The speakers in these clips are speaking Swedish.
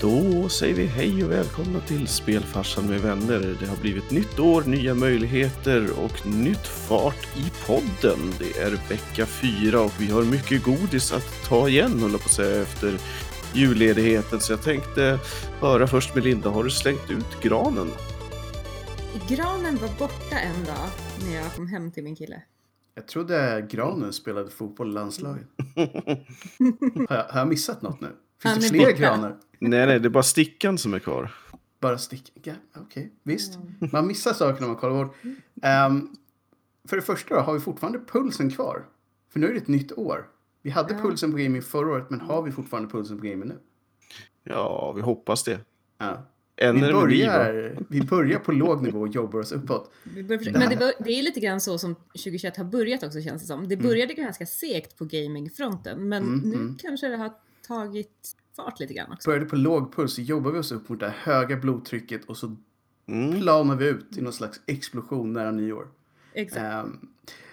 Då säger vi hej och välkomna till Spelfarsan med vänner. Det har blivit nytt år, nya möjligheter och nytt fart i podden. Det är vecka fyra och vi har mycket godis att ta igen, höll jag på att säga, efter julledigheten. Så jag tänkte höra först med Linda, har du slängt ut granen? Granen var borta en dag när jag kom hem till min kille. Jag trodde Granen spelade fotboll i landslaget. har, jag, har jag missat något nu? Finns Han det fler borta. granar? Nej, nej, det är bara stickan som är kvar. Bara stick... Ja, Okej, visst. Mm. Man missar saker när man kollar bort. Ehm, för det första då, har vi fortfarande pulsen kvar? För nu är det ett nytt år. Vi hade Ja. pulsen på gaming förra året, men har vi fortfarande pulsen på gaming nu? Ja, vi hoppas det. Ja. Vi, börjar, vi börjar på låg nivå och jobbar oss uppåt. Försöka- Men det, det är lite grann så som 2021 har börjat också känns det som. Det började ganska segt på gamingfronten men Mm, nu mm. kanske det har tagit fart lite grann också. Började på låg puls så jobbar vi oss upp mot det här höga blodtrycket och så Mm. planar vi ut i någon slags explosion nära nyår. Exakt. Ehm,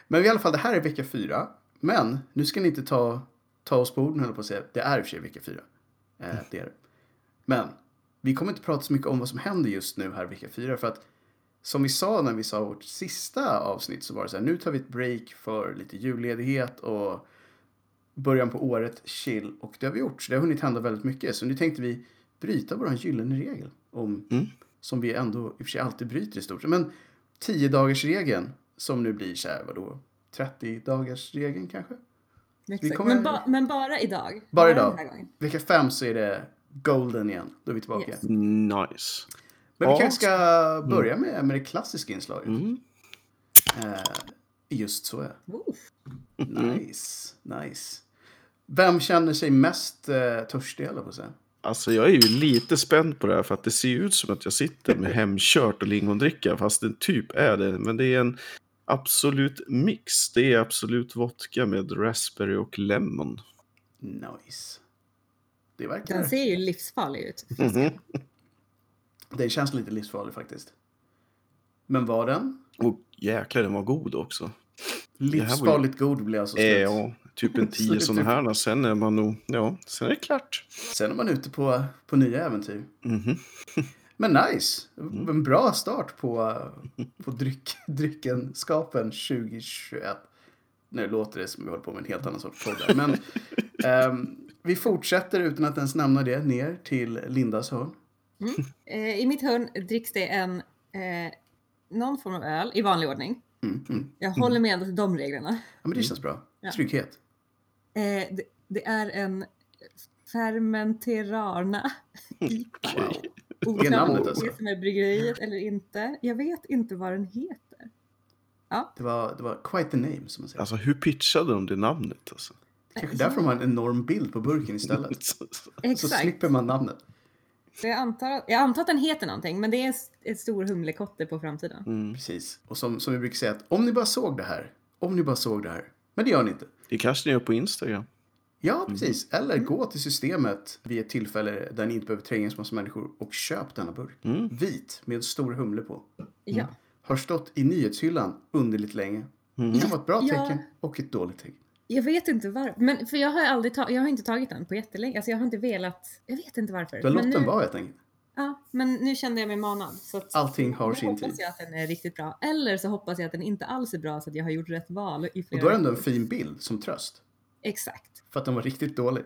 men i alla fall, det här är vecka fyra. Men nu ska ni inte ta, ta oss på orden, höll på att säga. Det är i och för sig vecka fyra. Eh, det är det. Men vi kommer inte prata så mycket om vad som händer just nu här vecka fyra. För att som vi sa när vi sa vårt sista avsnitt så var det så här. Nu tar vi ett break för lite julledighet och början på året chill. Och det har vi gjort. Så det har hunnit hända väldigt mycket. Så nu tänkte vi bryta vår gyllene regel. Om, Mm. Som vi ändå i och för sig alltid bryter i stort sett. Men 10 dagars regeln som nu blir så här, vadå? 30 dagars regeln kanske? Kommer- Men, ba, men bara idag. Bara idag. Vecka 5 så är det golden igen. Då är vi tillbaka. Yes. Nice. Men vi Ja. kanske ska börja med, med det klassiska inslaget. Mm. Eh, just så är Oh. Nice, nice. Vem känner sig mest eh, törstig, eller på att säga? Alltså jag är ju lite spänd på det här för att det ser ut som att jag sitter med hemkört och lingondricka fast det typ är det. Men det är en absolut mix. Det är absolut vodka med raspberry och lemon. Nice. Det verkar... Den ser ju livsfarlig ut. Mhm. Den känns lite livsfarlig faktiskt. Men var den? Och jäklar den var god också. ju- Livsfarligt god blir alltså Eh, slut. ja, typ en tio sådana här. Sen är man nog, ja, sen är det klart. Sen är man ute på, på nya äventyr. Mhm. Men nice! En bra start på, på dryck, dryckenskapen 2021. Nu låter det som vi håller på med en helt annan sorts podd Men ehm, vi fortsätter utan att ens nämna det ner till Lindas hörn. Eh, I mitt hörn dricks det en eh, någon form av öl i vanlig ordning. Mm, mm. Jag håller med till de reglerna. Ja, men det känns bra. Ja. Trygghet. Eh, det, det är en fermenterarna IPA. Wow. Oklart Det är namnet om det alltså. är som är bryggeriet eller inte. Jag vet inte vad den heter. Det var, det var quite the name, som man säger. Alltså hur pitchade de det namnet? Alltså? Kanske därför de har en enorm bild på burken istället. Så Exakt. slipper man namnet. Så jag, antar, jag antar att den heter någonting, men det är ett- ett stor humlekotte på framsidan. Mm. Precis. Och som, som vi brukar säga, att om ni bara såg det här. Om ni bara såg det här. Men det gör ni inte. Det kanske ni gör på Instagram. Ja, precis. Eller gå till systemet vid ett tillfälle där ni inte behöver tränga så massa människor och köp denna burk. Mm. Vit med stor humle på. Ja. Har stått i nyhetshyllan underligt länge. Mm. Kan vara ett bra Ja. tecken och ett dåligt tecken. Jag vet inte varför. Men för jag har aldrig ta- jag har inte tagit den på jättelänge. Alltså jag har inte velat. Jag vet inte varför. Du har låtit den nu, vara helt enkelt. Ja, men nu kände jag mig manad. Så att Allting har sin hoppas tid. jag att den är riktigt bra. Eller så hoppas jag att den inte alls är bra så att jag har gjort rätt val i Och då är det ändå en fin bild som tröst. Exakt. För att den var riktigt dålig.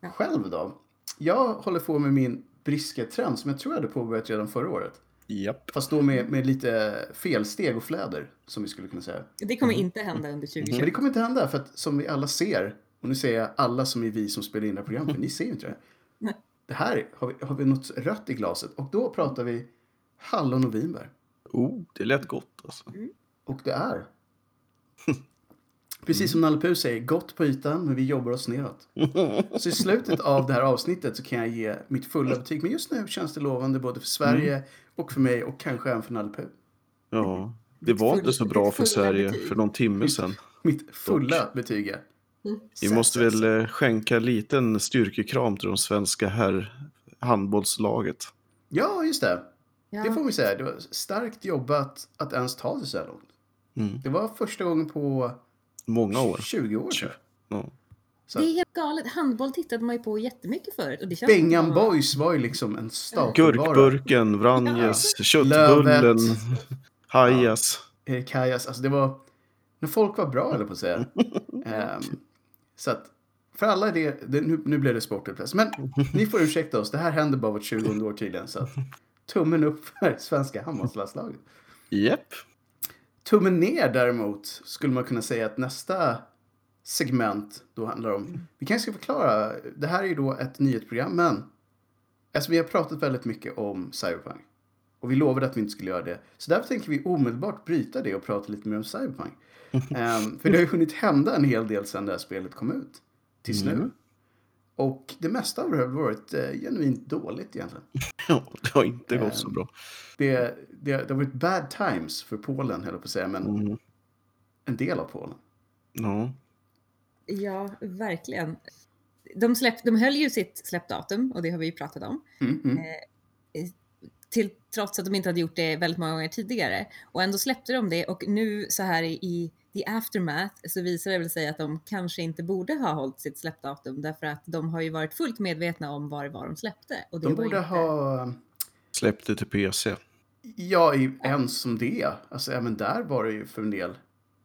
Ja. Själv då? Jag håller på med min briska-trend som jag tror jag hade påbörjat redan förra året. Japp. Fast då med, med lite felsteg och fläder, som vi skulle kunna säga. Det kommer inte hända under 2020. Men det kommer inte hända, för att som vi alla ser, och nu säger jag alla som är vi som spelar in det här programmet, för ni ser ju inte det. Det här har vi, har vi något rött i glaset och då pratar vi hallon och vinbär. Oh, det lät gott alltså. Och det är, precis som Nalle Puh säger, gott på ytan men vi jobbar oss neråt. Så i slutet av det här avsnittet så kan jag ge mitt fulla betyg. Men just nu känns det lovande både för Sverige och för mig och kanske även för Nalle Puh. Ja, det var inte så bra för Sverige betyg. för någon timme sedan. Mitt fulla betyg är. Vi måste väl eh, skänka en liten styrkekram till de svenska herr handbollslaget. Ja, just det. Ja. Det får vi säga. Det var starkt jobbat att ens ta sig så här långt. Mm. Det var första gången på Många år. 20 år. Ja. Det är helt galet. Handboll tittade man ju på jättemycket förut. Och det känns Bengan att- Boys var ju liksom en statusvara. Gurkburken, Vranjes, köttbullen, Lövet. Hajas. eh, Kajas, alltså det var när folk var bra eller på att säga. Ehm, så att för alla det, det nu, nu blev det sportupplös. Men ni får ursäkta oss, det här händer bara vart 20 år tydligen. Så att, tummen upp för svenska handbollslandslaget. Japp. Tummen ner däremot skulle man kunna säga att nästa segment då handlar om, vi kanske ska förklara, det här är ju då ett nyhetsprogram men alltså vi har pratat väldigt mycket om Cyberpunk och vi lovade att vi inte skulle göra det. Så därför tänker vi omedelbart bryta det och prata lite mer om Cyberpunk. Ehm, för det har ju hunnit hända en hel del sedan det här spelet kom ut. Tills nu. Mm. Och det mesta av det har varit eh, genuint dåligt egentligen. Ja, det har inte gått Ehm. så bra. Det, det, det har varit bad times för Polen, höll jag på att säga, men Mm. en del av Polen. Ja. Ja, verkligen. De, släpp, de höll ju sitt släppdatum och det har vi ju pratat om. Mm, mm. Till, trots att de inte hade gjort det väldigt många gånger tidigare. Och ändå släppte de det och nu så här i, the aftermath så visar det väl sig att de kanske inte borde ha hållit sitt släppdatum därför att de har ju varit fullt medvetna om vad det var de släppte. Och det De borde inte... ha... Släpp det till PC. Ja, i, ens som det. Alltså även där var det ju för en del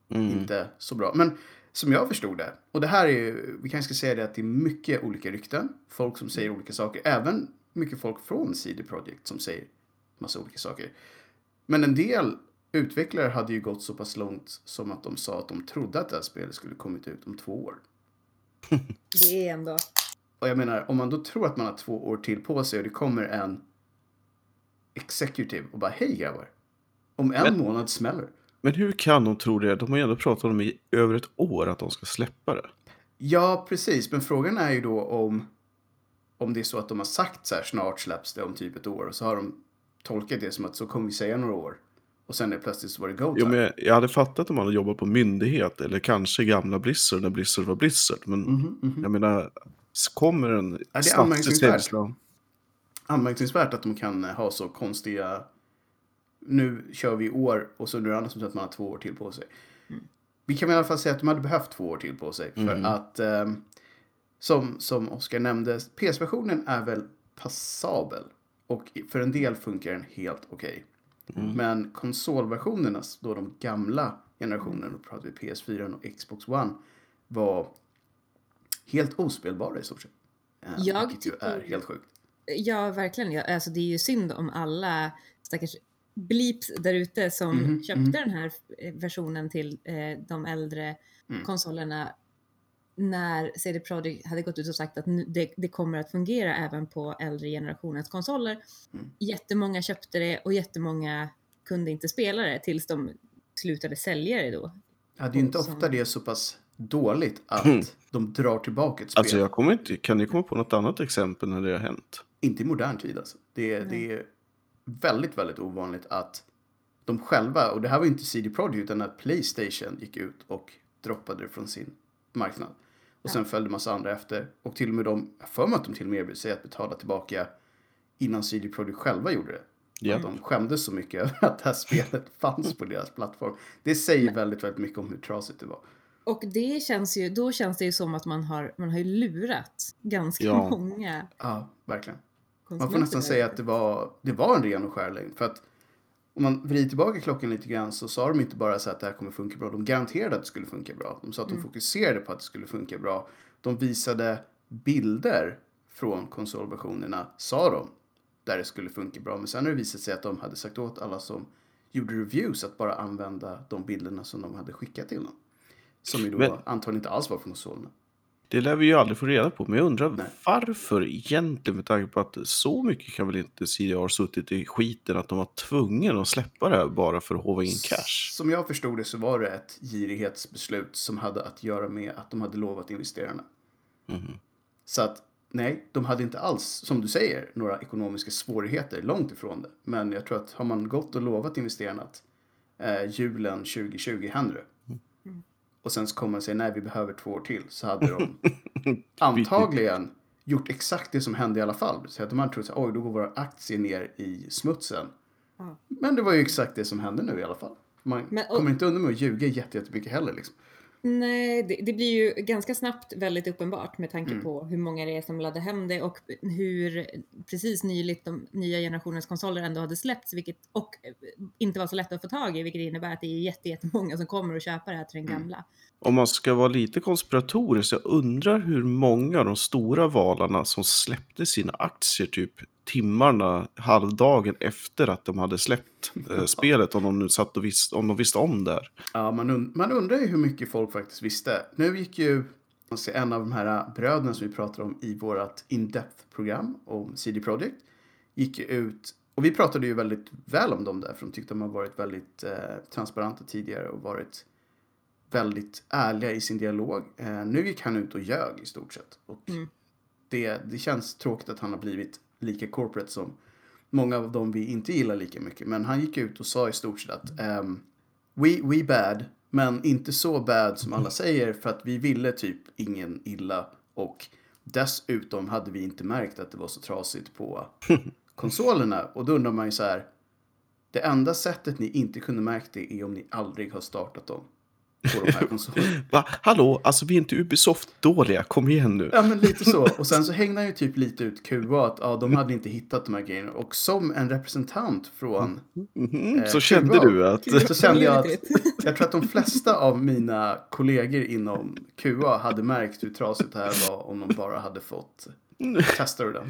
Mm. inte så bra. Men som jag förstod det, och det här är ju, vi kanske ska säga det att det är mycket olika rykten. Folk som säger olika saker. Även mycket folk från CD Projekt som säger massa olika saker. Men en del utvecklare hade ju gått så pass långt som att de sa att de trodde att det här spelet skulle kommit ut om två år. Det är ändå... Och jag menar, om man då tror att man har två år till på sig och det kommer en executive och bara hej grabbar. Om en Men- månad smäller. Men hur kan de tro det? De har ju ändå pratat om i över ett år att de ska släppa det. Ja, precis. Men frågan är ju då om, om det är så att de har sagt så här snart släpps det om typ ett år och så har de tolkat det som att så kommer vi säga några år. Och sen är det plötsligt så var det go Jo, men jag hade fattat om man hade jobbat på myndighet eller kanske gamla Blizzard när Blizzard var Blizzard. Men Mhm, mhm. jag menar, kommer en det är anmärkningsvärt. Anmärkningsvärt att de kan ha så konstiga... Nu kör vi år och så är det annat som att man har två år till på sig. Vi kan i alla fall säga att de hade behövt två år till på sig. För Mhm. att, ehm, som, som Oskar nämnde, PS-versionen är väl passabel. Och för en del funkar den helt okej. Men konsolversionerna, då de gamla generationerna, då pratar vi PS4 och Xbox One, var helt ospelbara i stort sett. Eh, Jag vilket ju tycker- är helt sjukt. Ja, verkligen. Ja, alltså, det är ju synd om alla stackars bleeps där ute som Mhm, köpte mhm. den här versionen till eh, de äldre Mm. konsolerna när CD Projekt hade gått ut och sagt att nu, det, det kommer att fungera även på äldre generationens konsoler. Mm. Jättemånga köpte det och jättemånga kunde inte spela det tills de slutade sälja det då. Ja, det är ju inte ofta det är så pass dåligt att Mm. de drar tillbaka ett spel. Alltså jag kommer inte, kan ni komma på något annat exempel när det har hänt? Inte i modern tid alltså. Det är, det är väldigt, väldigt ovanligt att de själva, och det här var ju inte CD Projekt utan att Playstation gick ut och droppade det från sin marknad. Och sen följde massa andra efter. Och till och med de, jag för mig att de till och med erbjöd sig att betala tillbaka innan CD Projekt själva gjorde det. Ja. Att de skämdes så mycket över att det här spelet fanns på deras plattform. Det säger väldigt, väldigt mycket om hur trasigt det var. Och det känns ju, då känns det ju som att man har, man har ju lurat ganska Ja. många Ja, verkligen. Man får nästan säga att det var, det var en ren och skär lögn. För att om man vrider tillbaka klockan lite grann så sa de inte bara så att det här kommer funka bra. De garanterade att det skulle funka bra. De sa att de fokuserade på att det skulle funka bra. De visade bilder från konsolversionerna, sa de, där det skulle funka bra. Men sen har det visat sig att de hade sagt åt alla som gjorde reviews att bara använda de bilderna som de hade skickat till dem. Som ju då Men- antagligen inte alls var från konsolerna. Det lär vi ju aldrig få reda på, men jag undrar Nej. varför egentligen med tanke på att så mycket kan väl inte CDR suttit i skiten att de var tvungna att släppa det här bara för att håva in cash. Som jag förstod det så var det ett girighetsbeslut som hade att göra med att de hade lovat investerarna. Mhm. Så att nej, de hade inte alls, som du säger, några ekonomiska svårigheter, långt ifrån det. Men jag tror att har man gått och lovat investerarna att eh, julen 2020 händer det. Och sen så kommer man säga nej, vi behöver två år till. Så hade de antagligen gjort exakt det som hände i alla fall. Så att de hade trott att oj, då går våra aktier ner i smutsen. Ja. Men det var ju exakt det som hände nu i alla fall. Man Men- och- kommer inte undan med att ljuga jätte- jättemycket heller. Liksom. Nej, det, det blir ju ganska snabbt väldigt uppenbart med tanke Mm. på hur många det är som laddar hem det och hur precis nyligt de nya generationens konsoler ändå hade släppts vilket, och inte var så lätt att få tag i vilket innebär att det är jätte- jättemånga som kommer att köpa det här till den Mm. gamla. Om man ska vara lite konspiratorisk, jag undrar hur många av de stora valarna som släppte sina aktier typ timmarna, halvdagen efter att de hade släppt eh, spelet, om de nu satt och visste om de visste om det. här. Ja, man, und- man undrar ju hur mycket folk faktiskt visste. Nu gick ju alltså, en av de här bröderna som vi pratar om i vårt in-depth-program om CD Projekt gick ut och vi pratade ju väldigt väl om dem där för de tyckte de har varit väldigt eh, transparenta tidigare och varit väldigt ärliga i sin dialog. Eh, nu gick han ut och ljög i stort sett. Och Mm. det, det känns tråkigt att han har blivit lika corporate som många av dem vi inte gillar lika mycket. Men han gick ut och sa i stort sett att ehm, we, we bad, men inte så bad som alla säger för att vi ville typ ingen illa och dessutom hade vi inte märkt att det var så trasigt på konsolerna. Och då undrar man ju så här, det enda sättet ni inte kunde märkt det är om ni aldrig har startat dem på de här konsolerna. Va? Hallå, alltså vi är inte Ubisoft dåliga, kom igen nu. Ja, men lite så. Och sen så hängde han ju typ lite ut QA att ja, de hade inte hittat de här grejerna. Och som en representant från Mhm, Eh, så kände Kuba. du att... så kände jag att jag tror att de flesta av mina kollegor inom QA hade märkt hur trasigt det här var om de bara hade fått testa det.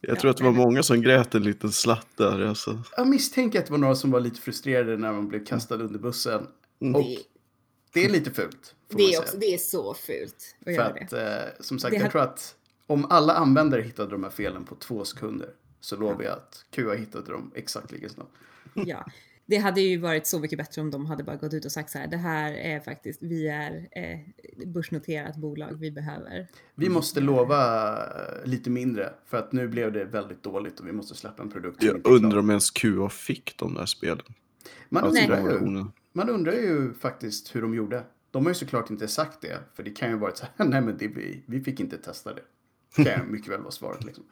Jag tror att det var många som grät en liten slatt där. Alltså. Jag misstänker att det var några som var lite frustrerade när man blev kastad under bussen. Och Det, är lite fult. Det, är också, det är så fult att För göra att, det. eh, som sagt, Det jag har- tror att om alla användare hittade de här felen på två sekunder så lovar jag att QA hittade dem exakt lika snabbt. Ja. Det hade ju varit så mycket bättre om de hade bara gått ut och sagt så här, det här är faktiskt, vi är eh, börsnoterat bolag, vi behöver. Vi måste lova eh, lite mindre för att nu blev det väldigt dåligt och vi måste släppa en produkt Jag undrar om ens QA fick de där spelen. Man Alltså Nej. Man undrar ju faktiskt hur de gjorde. De har ju såklart inte sagt det, för det kan ju varit så här, nej men det, vi, vi fick inte testa det. Det kan mycket väl vara svaret liksom.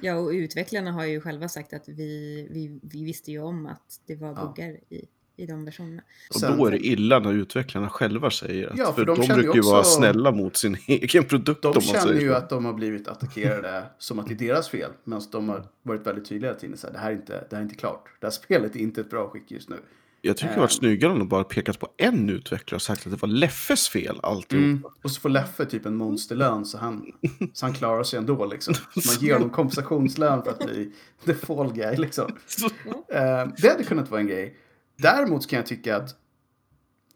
Ja, och utvecklarna har ju själva sagt att vi, vi, vi visste ju om att det var Ja. buggar i, i de versionerna. Och Sen- då är det illa när utvecklarna själva säger att, Ja, för för, de de, känner ju brukar ju vara också- snälla mot sin egen produkt De om man känner säger ju så. att de har blivit attackerade som att det är deras fel. Medan de har varit väldigt tydliga. Så här, det, här är inte, det här är inte klart. Det här spelet är inte ett bra skick just nu. Jag tycker det var Ehm. snyggare om de bara pekat på en utvecklare och sagt att det var Leffes fel alltihop. Mm. Och så får Leffe typ en monsterlön så han, så han klarar sig ändå liksom. Man ger honom kompensationslön för att bli the fall guy liksom. Eh, det hade kunnat vara en grej. Däremot kan jag tycka att,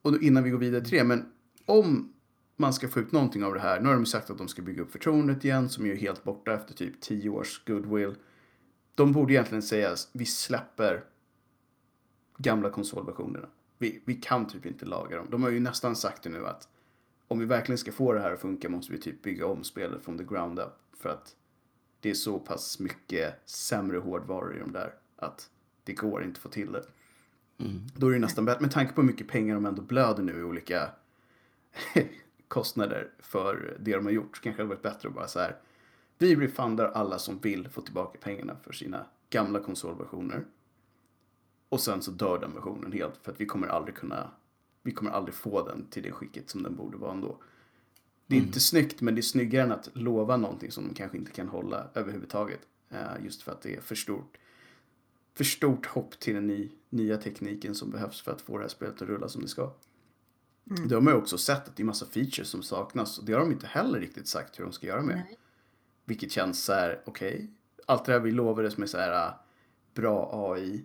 och innan vi går vidare till det, men om man ska få ut någonting av det här, nu har de sagt att de ska bygga upp förtroendet igen, som är ju helt borta efter typ tio års goodwill. De borde egentligen säga, vi släpper gamla konsolversionerna. Vi, vi kan typ inte laga dem. De har ju nästan sagt det nu att om vi verkligen ska få det här att funka måste vi typ bygga om spelet från the ground up. För att det är så pass mycket sämre hårdvaror i de där att det går inte att få till det. Då är det nästan bättre, med tanke på hur mycket pengar de ändå blöder nu i olika kostnader för det de har gjort, kanske det hade varit bättre att bara så här. Vi refundar alla som vill få tillbaka pengarna för sina gamla konsolversioner. Och sen så dör den versionen helt för att vi kommer aldrig kunna, vi kommer aldrig få den till det skicket som den borde vara ändå. Det är inte snyggt, men det är snyggare än att lova någonting som de kanske inte kan hålla överhuvudtaget. Eh, just för att det är för stort, för stort hopp till den ny, nya tekniken som behövs för att få det här spelet att rulla som det ska. Det har man ju också sett att det är massa features som saknas och det har de inte heller riktigt sagt hur de ska göra med. Nej. Vilket känns så här, okej. Allt det här vi lovade som är så här äh, bra AI,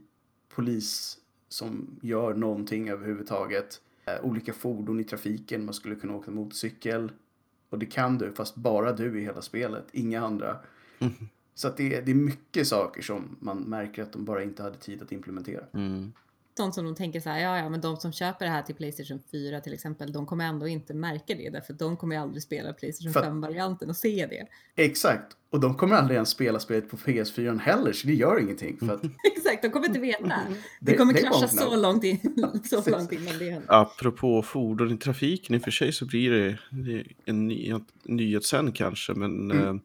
polis som gör någonting överhuvudtaget, äh, olika fordon i trafiken, man skulle kunna åka motorcykel. Och det kan du, fast bara du i hela spelet, inga andra. Så att det, är- det är mycket saker som man märker att de bara inte hade tid att implementera. Mm. Sånt som de tänker så här, ja ja men de som köper det här till Playstation 4 till exempel, de kommer ändå inte märka det därför de kommer ju aldrig spela Playstation För att- 5-varianten och se det. Exakt, och de kommer aldrig ens spela spelet på PS4 heller, så det gör ingenting. För att Exakt, de kommer inte veta. Det, Det- kommer det krascha så långt, in, så långt innan det händer. Apropå fordon i trafiken, i och för sig så blir det, en ny, nyhet sen kanske, men Mm. eh,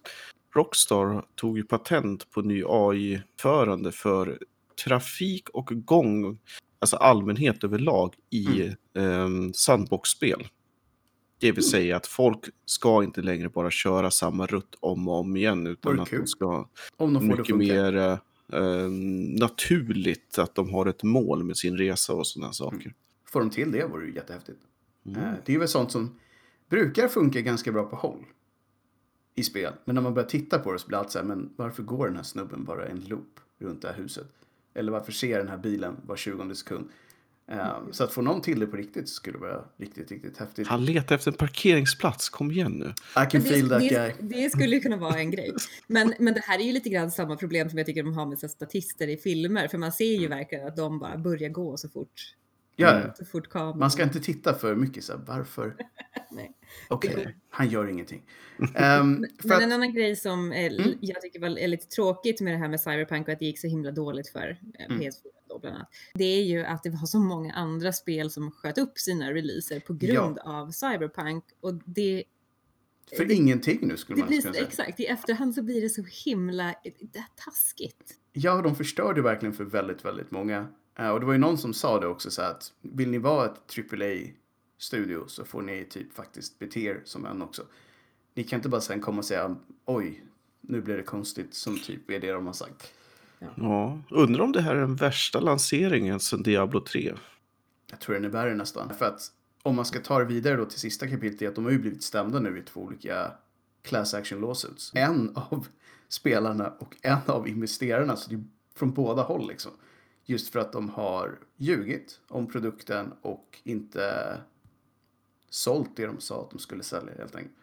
Rockstar tog ju patent på ny AI-förande för trafik och gång, alltså allmänhet överlag i Mm. eh, sandbox-spel. Det vill säga att folk ska inte längre bara köra samma rutt om och om igen utan att de ska Om de får mycket mer eh, naturligt att de har ett mål med sin resa och sådana saker. Får de till det vore det jättehäftigt. Mm. Eh, Det är väl sånt som brukar funka ganska bra på håll i spel. Men när man börjar titta på det så blir allt så här, men varför går den här snubben bara en loop runt det här huset? Eller varför ser den här bilen var 20 sekund? Eh, Så att få någon till det på riktigt skulle vara riktigt, riktigt häftigt. Han letar efter en parkeringsplats, kom igen nu. I can feel that det, guy. det, skulle ju kunna vara en grej. Men, men det här är ju lite grann samma problem som jag tycker de har med statister i filmer. För man ser ju verkligen att de bara börjar gå så fort, Ja, ja. kameran... Man ska inte titta för mycket så här, varför? Okej, han gör ingenting. För Men att, en annan grej som är, Mm. jag tycker var, är lite tråkigt med det här med Cyberpunk och att det gick så himla dåligt för eh, Mm. PS4 då bland annat. Det är ju att det var så många andra spel som sköt upp sina releaser på grund av Cyberpunk. Och det, för ingenting nu skulle det man blir kunna säga. exakt, i efterhand så blir det så himla det taskigt. Ja, de förstörde verkligen för väldigt, väldigt många. Eh, och det var ju någon som sa det också så att vill ni vara ett AAA-studio så får ni typ faktiskt bete er som en också. Ni kan inte bara sen komma och säga oj, nu blir det konstigt som typ är det de har sagt. Ja, undrar om det här är den värsta lanseringen sedan Diablo 3. Jag tror den är värre nästan. För att om man ska ta det vidare då till sista kapitlet är att de har ju blivit stämda nu i två olika class action lawsuits. En av spelarna och en av investerarna, så det är från båda håll liksom. Just för att de har ljugit om produkten och inte sålt det de sa att de skulle sälja helt enkelt.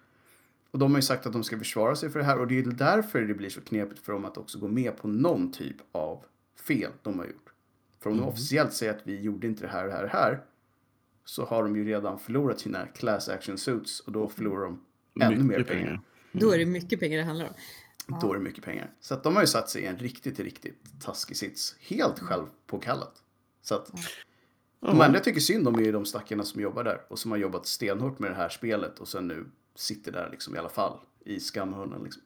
Och de har ju sagt att de ska försvara sig för det här och det är därför det blir så knepigt för dem att också gå med på någon typ av fel de har gjort. För om de officiellt säger att vi gjorde inte det här och det här och det här så har de ju redan förlorat sina class action suits och då förlorar de ännu mer Mycket pengar. Då är det mycket pengar det handlar om. Då är det mycket pengar. Så att de har ju satt sig i en riktigt, riktigt taskig sits. Helt självpåkallat. Så att de enda jag tycker synd om är ju de stackarna som jobbar där och som har jobbat stenhårt med det här spelet och sen nu sitter där liksom i alla fall i skamhunden liksom.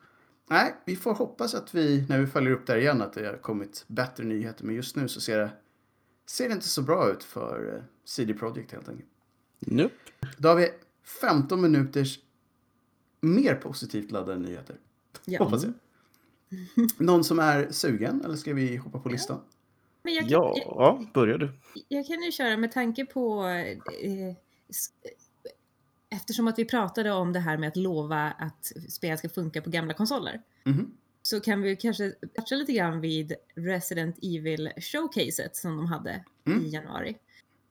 Nej, vi får hoppas att vi, när vi följer upp där igen, att det har kommit bättre nyheter. Men just nu så ser det, ser det inte så bra ut för eh, CD Projekt helt enkelt. Nope. Då har vi 15 minuters mer positivt laddade nyheter. Ja. Hoppas jag. Någon som är sugen eller ska vi hoppa på listan? Men jag kan, Ja, jag, ja, börjar du. jag kan ju köra med tanke på eh, eftersom att vi pratade om det här med att lova att spel ska funka på gamla konsoler. Mhm. Så kan vi kanske toucha lite grann vid Resident Evil showcaset som de hade Mm. i januari.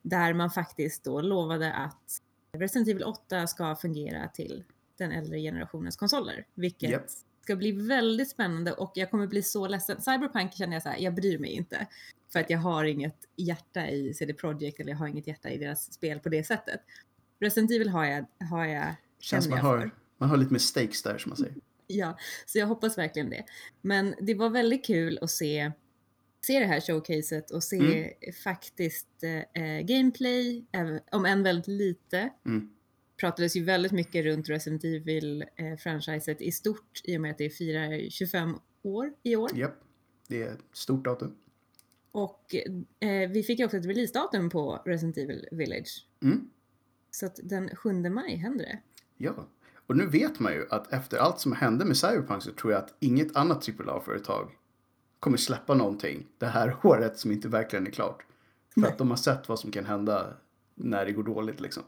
Där man faktiskt då lovade att Resident Evil 8 ska fungera till den äldre generationens konsoler. Vilket Japp. Ska bli väldigt spännande och jag kommer bli så ledsen. Cyberpunk känner jag så här, jag bryr mig inte. För att jag har inget hjärta i CD Projekt eller jag har inget hjärta i deras spel på det sättet. Resident Evil har jag, har jag Känns man har, för. man har lite mer stakes där som man säger. Ja, så jag hoppas verkligen det. Men det var väldigt kul att se, se det här showcaset och se Mm. faktiskt eh, gameplay, även- om än väldigt lite. Mm. Pratades ju väldigt mycket runt Resident Evil-franchiset i stort i och med att det firar 25 år i år. Japp, det är ett stort datum. Och eh, vi fick ju också ett releasedatum på Resident Evil Village. Mm. Så att den 7 maj händer det. Ja, och nu vet man ju att efter allt som hände med Cyberpunk så tror jag att inget annat AAA-företag kommer släppa någonting det här året som inte verkligen är klart. För Nej. att de har sett vad som kan hända när det går dåligt liksom.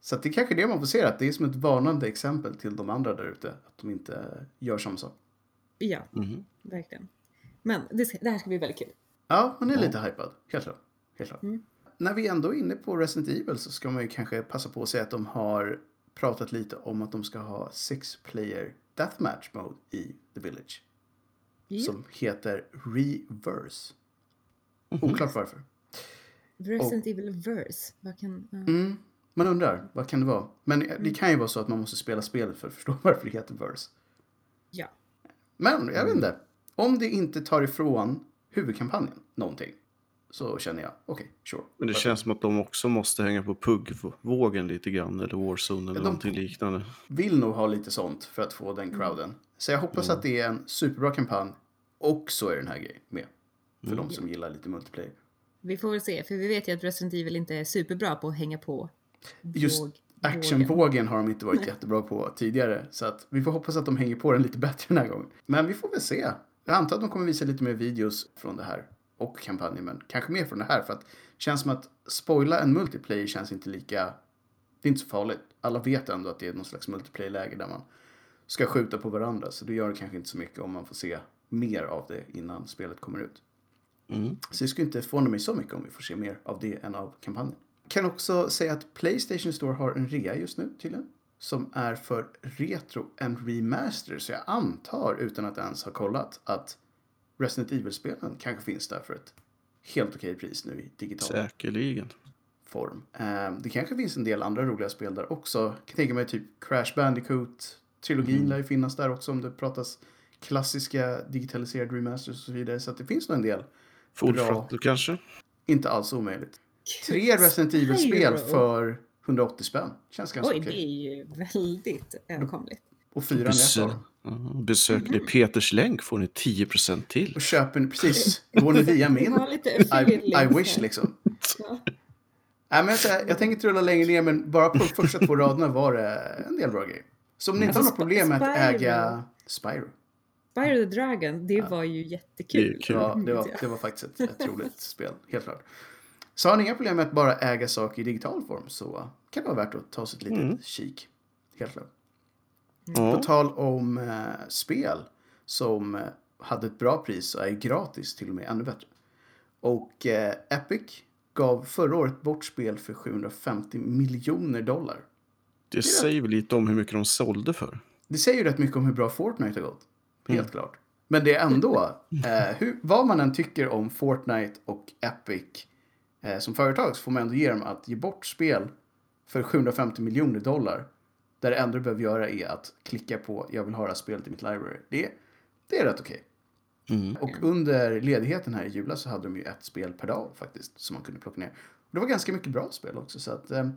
Ja. Så det är kanske är det man får se, att det är som ett varnande exempel till de andra där ute. Att de inte gör samma sak. Ja, Mhm. verkligen. Men det, ska, det här ska bli väldigt kul. Ja, man är lite hypad. Helt klart. Helt klart. Mm. När vi ändå är inne på Resident Evil så ska man ju kanske passa på att säga att de har pratat lite om att de ska ha six player deathmatch mode i The Village. Ja. Som heter Reverse. Mhm. Oklart varför. Resident Evil Verse. Vad kan... ja. Mm, man undrar, vad kan det vara? Men det kan ju vara så att man måste spela spelet för att förstå varför det heter Verse. Ja. Men jag vet inte. Om det inte tar ifrån huvudkampanjen någonting så känner jag, okej, sure. Men det Varför? känns som att de också måste hänga på PUG-vågen lite grann, eller Warzone eller De- någonting liknande. vill nog ha lite sånt för att få den crowden. Så jag hoppas att det är en superbra kampanj och så är den här grejen med. För de som gillar lite multiplayer. Vi får väl se, för vi vet ju att Resident Evil inte är superbra på att hänga på Just våg. Actionvågen har de inte varit jättebra på tidigare. Så att vi får hoppas att de hänger på den lite bättre den här gången. Men vi får väl se. Jag antar att de kommer visa lite mer videos från det här och kampanjen, men kanske mer från det här för att det känns som att spoila en multiplayer känns inte lika... Det är inte så farligt. Alla vet ändå att det är någon slags multiplayer-läge där man ska skjuta på varandra, så det gör det kanske inte så mycket om man får se mer av det innan spelet kommer ut. Mm. Så det skulle inte förvåna mig så mycket om vi får se mer av det än av kampanjen. Kan också säga att Playstation Store har en rea just nu tydligen. Som är för Retro and Remaster. Så jag antar, utan att ens ha kollat, att Resident Evil-spelen kanske finns där för ett helt okej pris nu i digital Säkerligen. form. Eh, det kanske finns en del andra roliga spel där också. Jag kan tänka mig typ Crash Bandicoot. Trilogin lär ju finnas där också om det pratas klassiska digitaliserade remasters och så vidare. Så att det finns nog en del. Full Bra. Kanske? Inte alls omöjligt. Tre Resident Evil-spel för 180 spänn. Känns ganska Oj, okej. det är ju väldigt överkomligt. Och dem. ja, besöker ni Peters länk får ni 10% till. Och köper ni, precis, går ni via min. I, I wish liksom. Ja. Nej, men jag, jag tänker inte rulla längre ner, men bara på de första två raderna var det en del bra grejer. Så om ni inte har något problem med att äga Spyro. Spyro the Dragon, det var ju Det jättekul. kul. Ja, det var, Ja. det var faktiskt ett, ett roligt spel, helt klart. Så har ni inga problem med att bara äga saker i digital form så kan det vara värt att ta sig ett litet Mm. kik. Helt klart. På Ja, tal om eh, spel som eh, hade ett bra pris och är gratis till och med ännu bättre. Och eh, Epic gav förra året bort spel för 750 miljoner dollar. det säger väl lite om hur mycket de sålde för. Det säger ju rätt mycket om hur bra Fortnite har gått. Helt klart. Men det är ändå, eh, hur, vad man än tycker om Fortnite och Epic eh, som företag så får man ändå ge dem att ge bort spel för 750 miljoner dollar. Där det enda du behöver göra är att klicka på jag vill ha det här spelet i mitt library. Det, det är rätt okej. Mm. Och under ledigheten här i julas så hade de ju ett spel per dag faktiskt som man kunde plocka ner. Och det var ganska mycket bra spel också så att eh,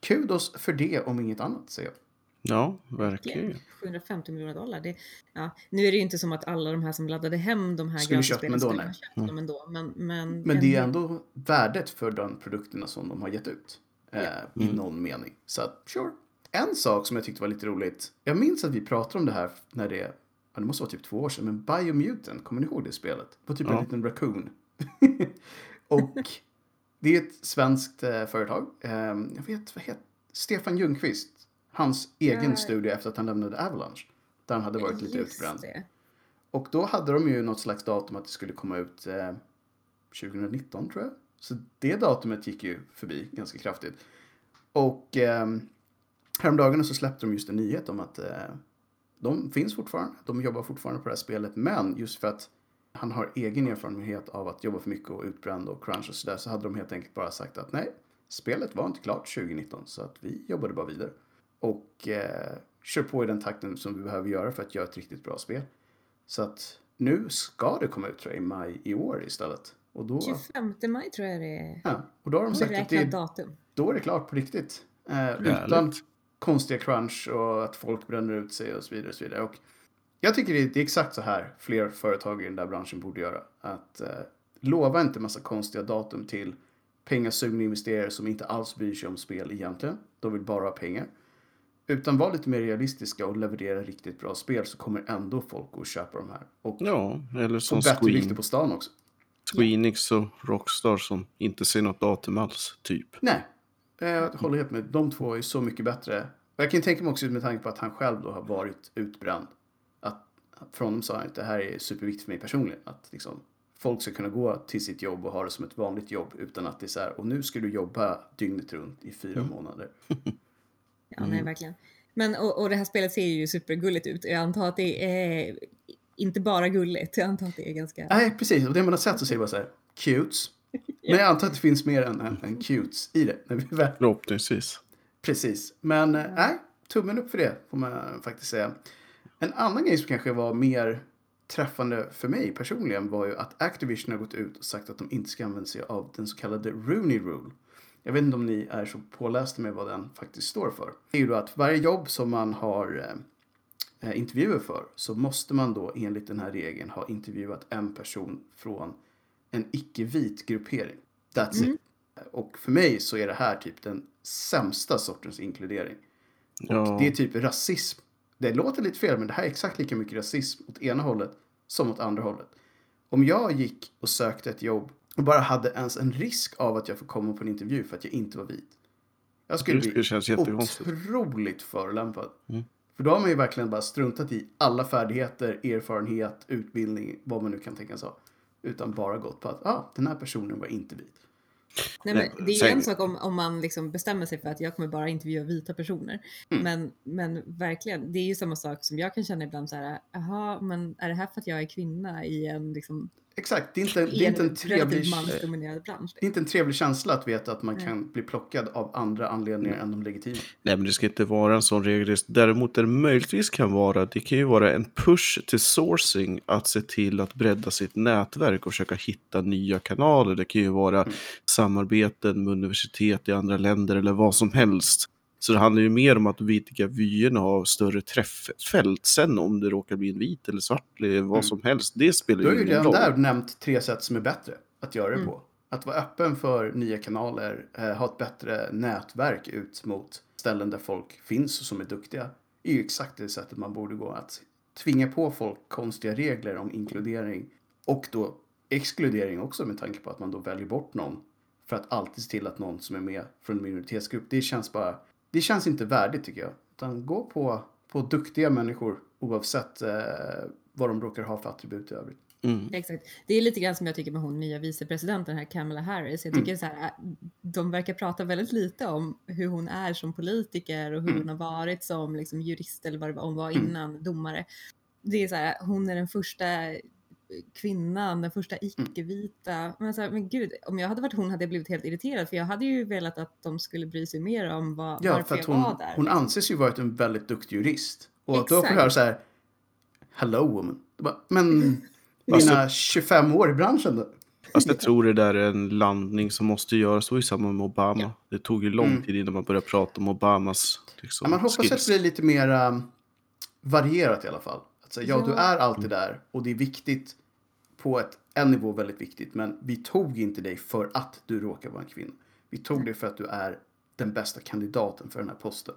kudos för det om inget annat säger jag. Ja, verkligen. 750 miljoner dollar. Det, ja, nu är det ju inte som att alla de här som laddade hem de här Skulle köpt dem ändå, nej. köpt dem ändå. Men, men, Men det är ändå värdet för de produkterna som de har gett ut. Eh, I Mm. någon mening. Så att, sure. En sak som jag tyckte var lite roligt. Jag minns att vi pratade om det här när det, ja, det måste vara typ två år sedan, men Biomutant, kommer ni ihåg det spelet? Det var typ en Ja. liten raccoon. och det är ett svenskt eh, företag. Eh, jag vet, vad heter Stefan Ljungqvist. Hans egen Ja. studio efter att han lämnade Avalanche. Där han hade varit lite Just utbränd. det. Och då hade de ju något slags datum att det skulle komma ut eh, 2019 tror jag. Så det datumet gick ju förbi ganska kraftigt. Och eh, häromdagen så släppte de just en nyhet om att eh, de finns fortfarande. De jobbar fortfarande på det här spelet. Men just för att han har egen erfarenhet av att jobba för mycket och utbränd och crunch och sådär så hade de helt enkelt bara sagt att nej, spelet var inte klart 2019 så att vi jobbade bara vidare. Och eh, kör på i den takten som vi behöver göra för att göra ett riktigt bra spel. Så att nu ska det komma ut tror jag i maj i år istället. Och då, 25 maj tror jag det är. ja, och då har de sagt att det, datum. då är det klart på riktigt. Eh, utan konstiga crunch och att folk bränner ut sig och så vidare. Och så vidare. Och jag tycker det är, det är exakt så här fler företag i den där branschen borde göra. Att eh, lova inte massa konstiga datum till pengasugna investerare som inte alls bryr sig om spel egentligen. De vill bara ha pengar. Utan var lite mer realistiska och leverera riktigt bra spel så kommer ändå folk att köpa de här. Och Ja, eller som få bättre Squeen, på stan också. Squeenix och Rockstar som inte ser något datum alls, typ. Nej, eh, jag håller helt med. De två är så mycket bättre. Och jag kan tänka mig också med tanke på att han själv då har varit utbränd. Att från honom sa han att det här är superviktigt för mig personligen. Att liksom, folk ska kunna gå till sitt jobb och ha det som ett vanligt jobb utan att det är så här, och nu ska du jobba dygnet runt i fyra månader. Ja, Mm. nej, verkligen. Men, och, och det här spelet ser ju supergulligt ut. Jag antar att det är inte bara gulligt. Jag antar att det är ganska... Nej, precis. Och det man har sett så ser det bara så här, cutes. Men jag antar att det finns mer än, än, än cutes i det. När vi väl Förhoppningsvis. Precis. Men eh, nej, tummen upp för det får man faktiskt säga. En annan grej som kanske var mer träffande för mig personligen var ju att Activision har gått ut och sagt att de inte ska använda sig av den så kallade Rooney Rule. Jag vet inte om ni är så pålästa med vad den faktiskt står för. Det är ju då att varje jobb som man har eh, eh, intervjuer för så måste man då enligt den här regeln ha intervjuat en person från en icke-vit gruppering. That's it. Och för mig så är det här typ den sämsta sortens inkludering. Och Ja. det är typ rasism. Det låter lite fel, men det här är exakt lika mycket rasism åt ena hållet som åt andra hållet. Om jag gick och sökte ett jobb och bara hade ens en risk av att jag får komma på en intervju för att jag inte var vit. Jag skulle bli otroligt förolämpad. Mm. För då har man ju verkligen bara struntat i alla färdigheter, erfarenhet, utbildning, vad man nu kan tänkas ha. Utan bara gått på att ah, den här personen var inte vit. Nej, men det är ju en sak om, om man liksom bestämmer sig för att jag kommer bara intervjua vita personer. Mm. Men, men verkligen, det är ju samma sak som jag kan känna ibland så här, jaha, men är det här för att jag är kvinna i en liksom Exakt, det är inte, det i är inte en trevlig... bransch? Det är inte en trevlig känsla att veta att man Nej. kan bli plockad av andra anledningar än de legitima. Nej, men det ska inte vara en sån regel. Däremot det möjligtvis kan vara, det kan ju vara en push till sourcing att se till att bredda sitt nätverk och försöka hitta nya kanaler. Det kan ju vara Mm. samarbeten med universitet i andra länder eller vad som helst. Så det handlar ju mer om att vidga vyerna och ha större träfffält. Sen om det råkar bli en vit eller svart eller vad Mm. som helst, det spelar Du har ju ju ingen redan roll. där nämnt tre sätt som är bättre att göra det Mm. på. Att vara öppen för nya kanaler, eh, ha ett bättre nätverk ut mot ställen där folk finns som är duktiga. är ju exakt det sättet man borde gå. Att tvinga på folk konstiga regler om inkludering och då exkludering också med tanke på att man då väljer bort någon för att alltid se till att någon som är med från en minoritetsgrupp. Det känns bara, det känns inte värdigt tycker jag. Utan gå på, på duktiga människor oavsett eh, vad de råkar ha för attribut i övrigt. Mm. Exakt. Det är lite grann som jag tycker med hon nya vicepresidenten här, Kamala Harris. Jag tycker så här, de verkar prata väldigt lite om hur hon är som politiker och hur Mm. hon har varit som liksom, jurist eller vad det var hon var Mm. innan, domare. Det är så här, hon är den första kvinnan, den första icke-vita. Men, så här, men gud, om jag hade varit hon hade jag blivit helt irriterad för jag hade ju velat att de skulle bry sig mer om vad, Ja, varför för att jag hon, var där. hon anses ju vara en väldigt duktig jurist. Och att då får Exakt. höra så här, hello woman. Bara, Men Alltså- mina 25 år i branschen då? Fast jag tror det där är en landning som måste göras. Det var ju samma med Obama. Det tog ju lång Mm. tid innan man började prata om Obamas liksom, Ja, man hoppas att skills. det blir lite mer um, varierat i alla fall. Säga, ja, Ja. du är alltid där och det är viktigt på ett, en nivå väldigt viktigt. Men vi tog inte dig för att du råkar vara en kvinna. Vi tog dig för att du är den bästa kandidaten för den här posten.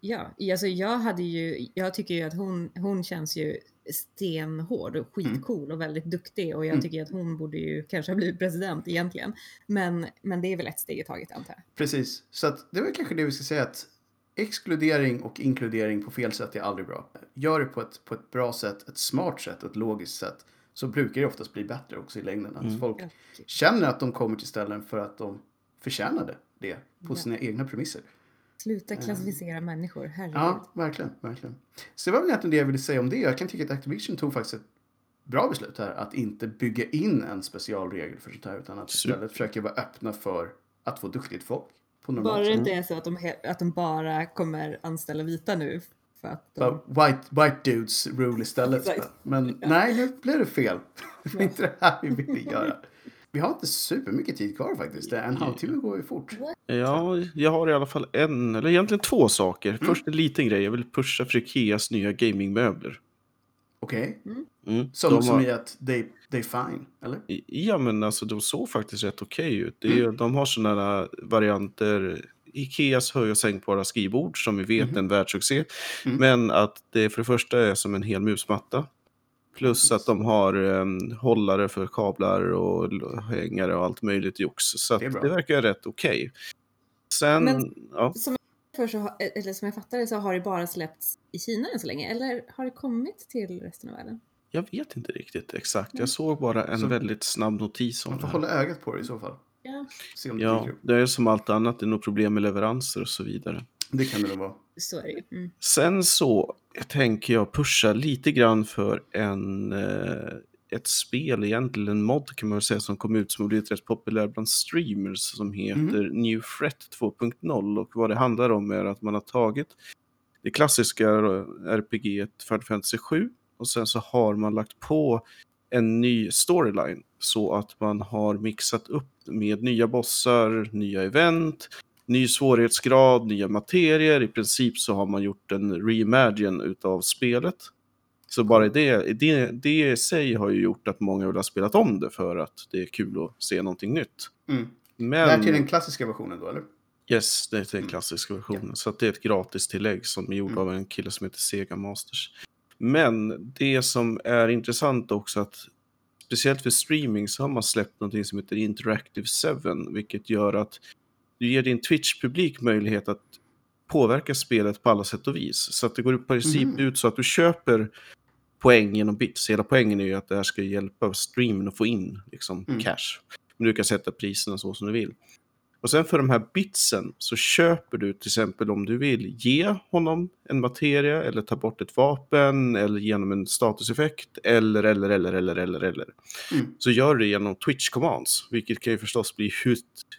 Ja, alltså jag hade ju, jag tycker ju att hon, hon känns ju stenhård och skitcool och väldigt duktig och jag Mm. tycker att hon borde ju kanske ha blivit president egentligen. Men, men det är väl ett steg i taget antar jag. Precis, så att det är väl kanske det vi ska säga att exkludering och inkludering på fel sätt är aldrig bra. Gör det på ett, på ett bra sätt, ett smart sätt och ett logiskt sätt så brukar det oftast bli bättre också i längden. Att Mm. folk känner att de kommer till ställen för att de förtjänade det på Ja. sina egna premisser. Sluta klassificera människor, herregud. Ja, verkligen, verkligen. Så det var väl egentligen det jag ville säga om det. Jag kan tycka att Activision tog faktiskt ett bra beslut här att inte bygga in en specialregel för sånt här utan att istället försöka vara öppna för att få duktigt folk. På Bara det inte är så att de, att de bara kommer anställa vita nu. För att de, White, white dudes rule istället. Exakt. Men nej, nu blev det fel. Det var inte det här vi ville göra. Vi har inte supermycket tid kvar faktiskt. En halvtimme går ju fort. Ja, jag har i alla fall en, eller egentligen två saker. Mm. Först en liten grej. Jag vill pusha för Ikeas nya gamingmöbler. Okej? Mm. Som, De som har- i att they, they fine, eller? Ja, men alltså de såg faktiskt rätt okej ut. Det är, ju- De har sådana varianter. Ikeas höj och sänkbara skrivbord som vi vet är en världssuccé. Mm. Men att det för det första är som en hel musmatta. Plus att de har em, hållare för kablar och hängare och allt möjligt jox. Så Det är bra. det verkar rätt okej. Sen, Men- ja, som, jag för så, har- eller som jag fattar det så har det bara släppts i Kina än så länge. Eller har det kommit till resten av världen? Jag vet inte riktigt exakt. Mm. Jag såg bara en Så- väldigt snabb notis om Man det. får här. hålla ögat på det i så fall. Ja, Se om det Ja, dyker upp. det är som allt annat. Det är nog problem med leveranser och så vidare. Det kan det nog vara. så är det ju. Mm. Sen så tänker jag pusha lite grann för en, eh, ett spel, egentligen en mod kan man väl säga, som kom ut som har blivit rätt populär bland streamers som heter New Threat 2.0 och vad det handlar om är att man har tagit det klassiska RPG Final Fantasy 7 och sen så har man lagt på en ny storyline så att man har mixat upp med nya bossar, nya event, ny svårighetsgrad, nya materier. I princip så har man gjort en reimagine utav spelet. Så bara det, det, det i sig har ju gjort att många vill ha spelat om det för att det är kul att se någonting nytt. Mm. Men, Det här till den klassiska versionen då, eller? Yes, det är den klassiska versionen. Så att det är ett gratis tillägg som är gjort Mm. av en kille som heter Sega Masters. Men det som är intressant också att speciellt för streaming så har man släppt någonting som heter Interactive 7, vilket gör att du ger din Twitch-publik möjlighet att påverka spelet på alla sätt och vis. Så att det går i princip Mhm. ut så att du köper poäng genom bits. Hela poängen är ju att det här ska hjälpa streamen att få in liksom, Mm. cash. Men du kan sätta priserna så som du vill. Och sen för de här bitsen så köper du till exempel om du vill ge honom en materia eller ta bort ett vapen eller genom en statuseffekt eller eller eller eller eller eller. Mm. Så gör du det genom Twitch commands, vilket kan ju förstås bli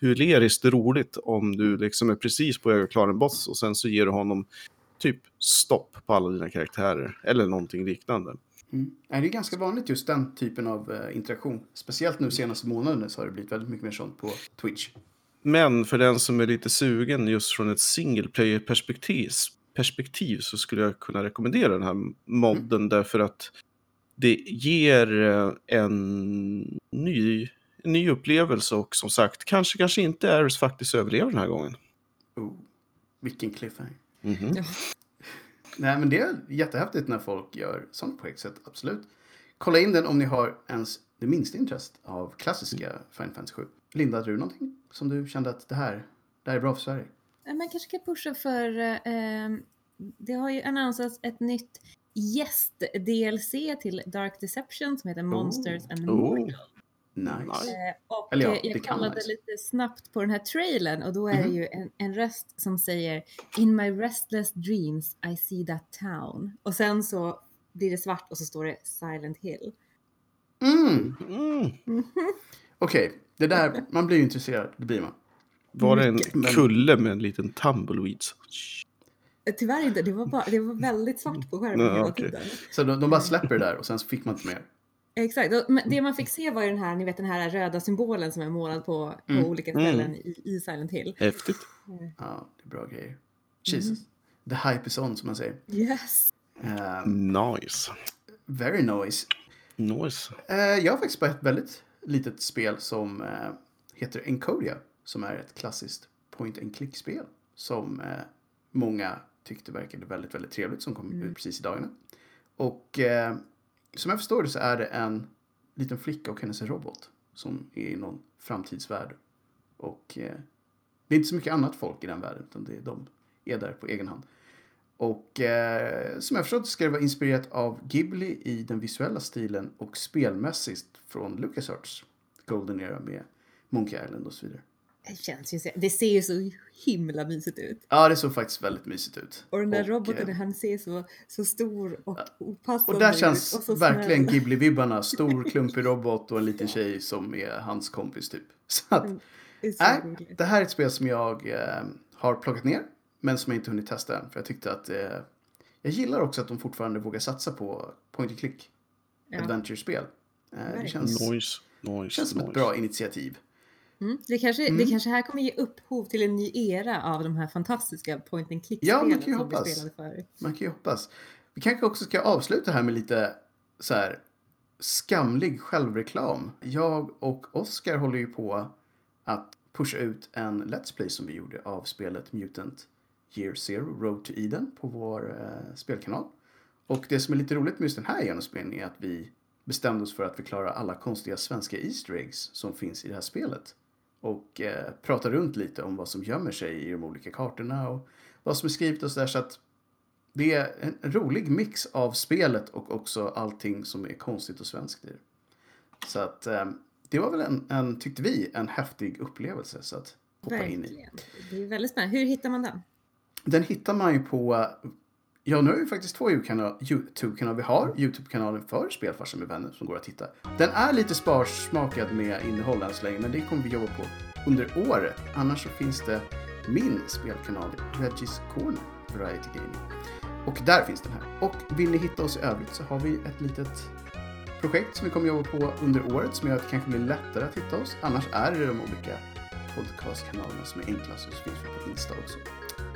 hileriskt roligt om du liksom är precis på väg att klara en boss och sen så ger du honom typ stopp på alla dina karaktärer eller någonting liknande. Mm. Det är ganska vanligt just den typen av eh, interaktion. Speciellt nu senaste månaden så har det blivit väldigt mycket mer sånt på Twitch. Men för den som är lite sugen just från ett single player perspektiv, perspektiv så skulle jag kunna rekommendera den här modden därför att det ger eh, en ny, en ny upplevelse och som sagt kanske kanske inte Ares faktiskt överlever den här gången. Oh, vilken cliffhanger. Mhm. Ja. Nej, men det är jättehäftigt när folk gör sånt på sätt, absolut. Kolla in den om ni har ens det minsta intresse av klassiska Final Fantasy 7. Linda, hade du någonting som du kände att det här, det här är bra för Sverige? Ja, Man kanske kan pusha för... Eh, det har ju annonsats ett nytt gäst-DLC till Dark Deception som heter Monsters and Oh. Mortals. Nice. Nice. Eh, och Eller ja, eh, det jag kollade nice. lite snabbt på den här trailern och då är det Mhm. ju en, en röst som säger In my restless dreams I see that town. Och sen så blir det svart och så står det Silent Hill. Mm. Mm. Okej, det där, man blir ju intresserad, det blir man. Var det en Men- kulle med en liten tumbleweed? Eh, Tyvärr inte, det var, bara, det var väldigt svart på skärmen hela okej. tiden. Så de, de bara släpper det där och sen så fick man inte mer. Exakt, och men det man fick se var ju den här, ni vet den här röda symbolen som är målad på, på Mm. olika Mm. ställen i, i Silent Hill. Häftigt. Ja, det är bra grejer. Jesus. The hype is on, som man säger. Yes! Eh, Nice. very nice. Nice. Eh, jag har faktiskt ett väldigt litet spel som eh, heter Encodia. Som är ett klassiskt point and click-spel. Som eh, många tyckte verkade väldigt, väldigt trevligt. Som kom ut precis i dagarna. Och eh, som jag förstår det så är det en liten flicka och hennes robot. Som är i någon framtidsvärld. Och det är inte så mycket annat folk i den världen. Utan det är, de är där på egen hand. Och eh, som jag förstått ska det vara inspirerat av Ghibli i den visuella stilen och spelmässigt från LucasArts Golden Era med Monkey Island och så vidare. Det känns ju så, det ser ju så himla mysigt ut. Ja, det såg faktiskt väldigt mysigt ut. Och den där Och, roboten, eh, han ser så, så stor och opassande Och där ut känns och så verkligen. Ghibli-vibbarna. Stor klumpig robot och en liten tjej som är hans kompis typ. Så att, Det är så roligt. det här är ett spel som jag eh, har plockat ner. Men som jag inte hunnit testa än. För jag tyckte att eh, jag gillar också att de fortfarande vågar satsa på point and click Ja. adventure-spel. Eh, det känns, Nice. Nice. känns som ett nice. bra initiativ. Mm. Det, kanske, Mm. det kanske här kommer ge upphov till en ny era av de här fantastiska point and Ja, click-spelen man kan ju som vi hoppas. spelade förut. Man kan ju hoppas. Vi kanske också ska avsluta här med lite så här skamlig självreklam. Jag och Oskar håller ju på att pusha ut en Let's Play som vi gjorde av spelet Mutant Year Zero Road to Eden på vår eh, spelkanal. Och det som är lite roligt med just den här genomspelningen är att vi bestämde oss för att förklara alla konstiga svenska Easter eggs som finns i det här spelet. Och eh, prata runt lite om vad som gömmer sig i de olika kartorna och vad som är skrivet och sådär. Så att det är en rolig mix av spelet och också allting som är konstigt och svenskt i det. Så att eh, det var väl en, en, tyckte vi, en häftig upplevelse så att hoppa in i. Verkligen. Det är väldigt spännande. Hur hittar man den? Den hittar man ju på, ja nu har vi faktiskt två YouTube-kanaler. Vi har YouTube-kanalen för Spelfarsan med vänner som går att hitta. Den är lite sparsmakad med innehåll än så länge, men det kommer vi jobba på under året. Annars så finns det min spelkanal, Regis Corner, Variety Gaming. Och där finns den här. Och vill ni hitta oss i övrigt så har vi ett litet projekt som vi kommer jobba på under året som gör att det kanske blir lättare att hitta oss. Annars är det de olika podcastkanalerna som är enklast och så finns vi på Insta också.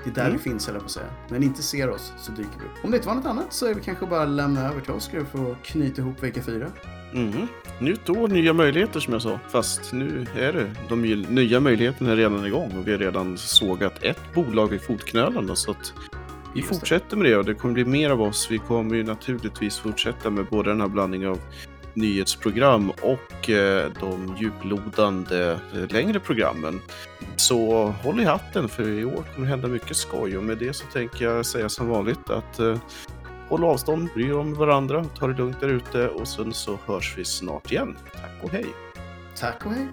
Det är där Mm. vi finns, höll jag på att säga. När ni inte ser oss så dyker vi upp. Om det inte var något annat så är vi kanske bara lämna över till Oskar för att knyta ihop vecka fyra. Mm. Nytt år, nya möjligheter som jag sa. Fast nu är det de nya möjligheterna är redan igång och vi har redan sågat ett bolag i fotknölarna så att vi fortsätter med det och det kommer bli mer av oss. Vi kommer ju naturligtvis fortsätta med både den här blandningen av nyhetsprogram och eh, de djuplodande eh, längre programmen. Så håll i hatten för i år kommer det hända mycket skoj och med det så tänker jag säga som vanligt att eh, håll avstånd, bry er om varandra, ta det lugnt där ute och sen så hörs vi snart igen. Tack och hej! Tack och hej.